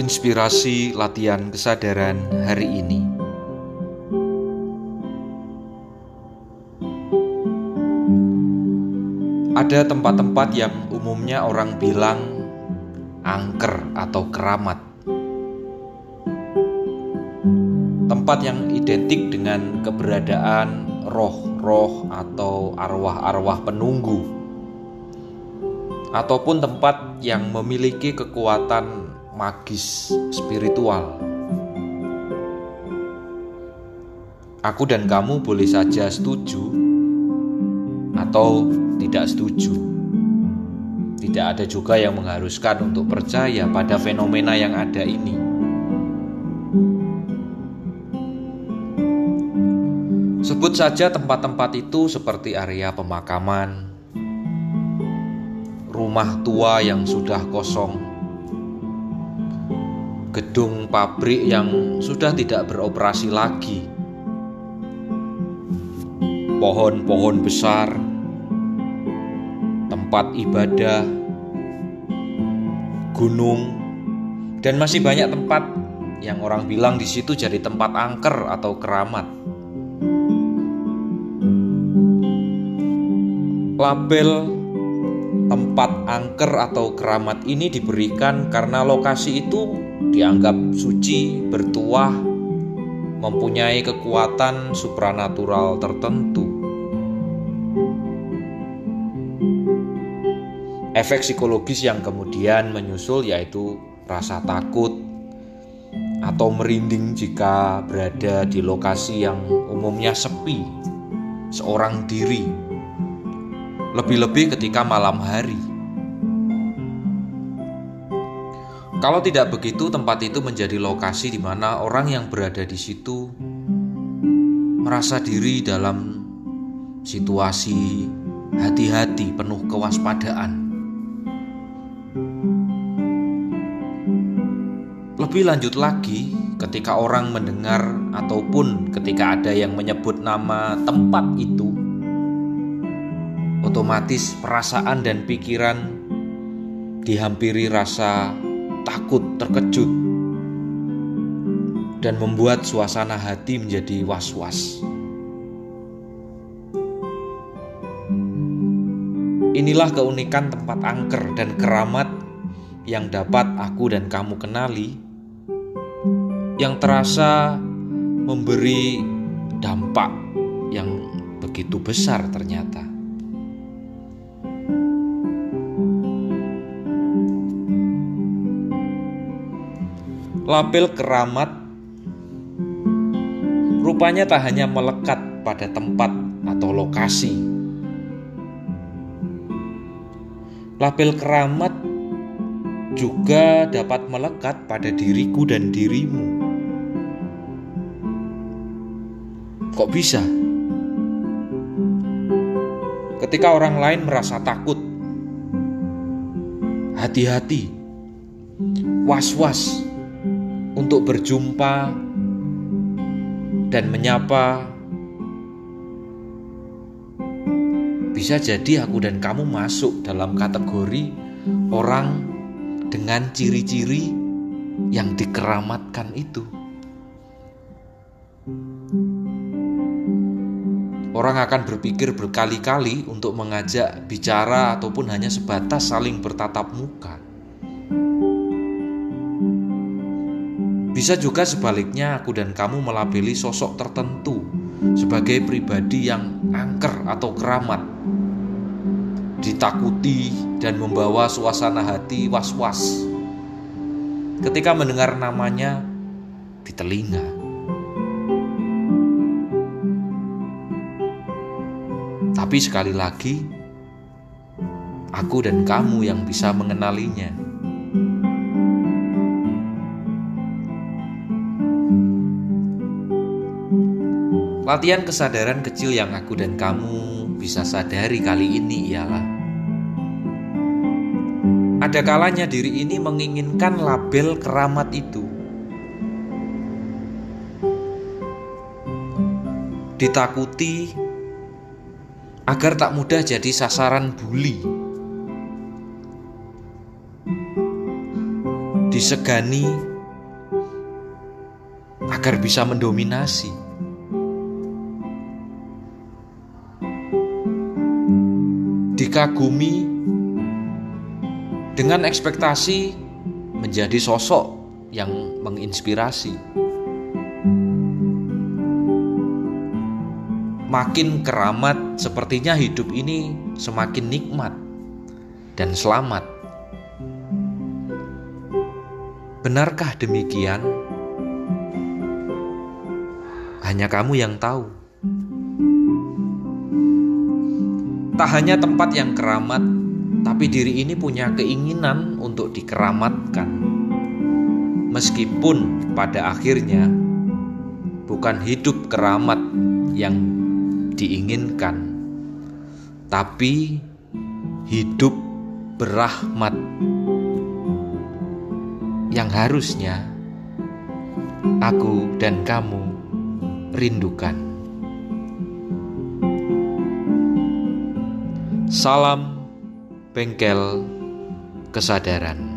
Inspirasi latihan kesadaran hari ini. Ada tempat-tempat yang umumnya orang bilang angker atau keramat. Tempat yang identik dengan keberadaan roh-roh atau arwah-arwah penunggu ataupun tempat yang memiliki kekuatan magis spiritual. Aku dan kamu boleh saja setuju atau tidak setuju. Tidak ada juga yang mengharuskan untuk percaya pada fenomena yang ada ini. Sebut saja tempat-tempat itu seperti area pemakaman, rumah tua yang sudah kosong, gedung pabrik yang sudah tidak beroperasi lagi, pohon-pohon besar, tempat ibadah, gunung, dan masih banyak tempat yang orang bilang di situ jadi tempat angker atau keramat. Label tempat angker atau keramat ini diberikan karena lokasi itu dianggap suci, bertuah, mempunyai kekuatan supranatural tertentu. Efek psikologis yang kemudian menyusul yaitu rasa takut atau merinding jika berada di lokasi yang umumnya sepi, seorang diri, lebih-lebih ketika malam hari. Kalau tidak begitu, tempat itu menjadi lokasi di mana orang yang berada di situ merasa diri dalam situasi hati-hati penuh kewaspadaan. Lebih lanjut lagi, ketika orang mendengar ataupun ketika ada yang menyebut nama tempat itu, otomatis perasaan dan pikiran dihampiri rasa takut, terkejut, dan membuat suasana hati menjadi was-was. Inilah keunikan tempat angker dan keramat yang dapat aku dan kamu kenali, yang terasa memberi dampak yang begitu besar ternyata. Label keramat rupanya tak hanya melekat pada tempat atau lokasi. Label keramat juga dapat melekat pada diriku dan dirimu. Kok bisa? Ketika orang lain merasa takut, hati-hati, was-was untuk berjumpa dan menyapa. Bisa jadi aku dan kamu masuk dalam kategori orang dengan ciri-ciri yang dikeramatkan itu. Orang akan berpikir berkali-kali untuk mengajak bicara ataupun hanya sebatas saling bertatap muka. Bisa juga sebaliknya aku dan kamu melabeli sosok tertentu sebagai pribadi yang angker atau keramat. Ditakuti dan membawa suasana hati was-was. Ketika mendengar namanya di telinga. Tapi sekali lagi, aku dan kamu yang bisa mengenalinya. Latihan kesadaran kecil yang aku dan kamu bisa sadari kali ini ialah ada kalanya diri ini menginginkan label keramat itu. Ditakuti agar tak mudah jadi sasaran bully. Disegani agar bisa mendominasi. Dikagumi dengan ekspektasi menjadi sosok yang menginspirasi. Makin keramat, sepertinya hidup ini semakin nikmat dan selamat. Benarkah demikian? Hanya kamu yang tahu. Tak hanya tempat yang keramat, tapi diri ini punya keinginan untuk dikeramatkan. Meskipun pada akhirnya bukan hidup keramat yang diinginkan, tapi hidup berahmat yang harusnya aku dan kamu rindukan. Salam bengkel kesadaran.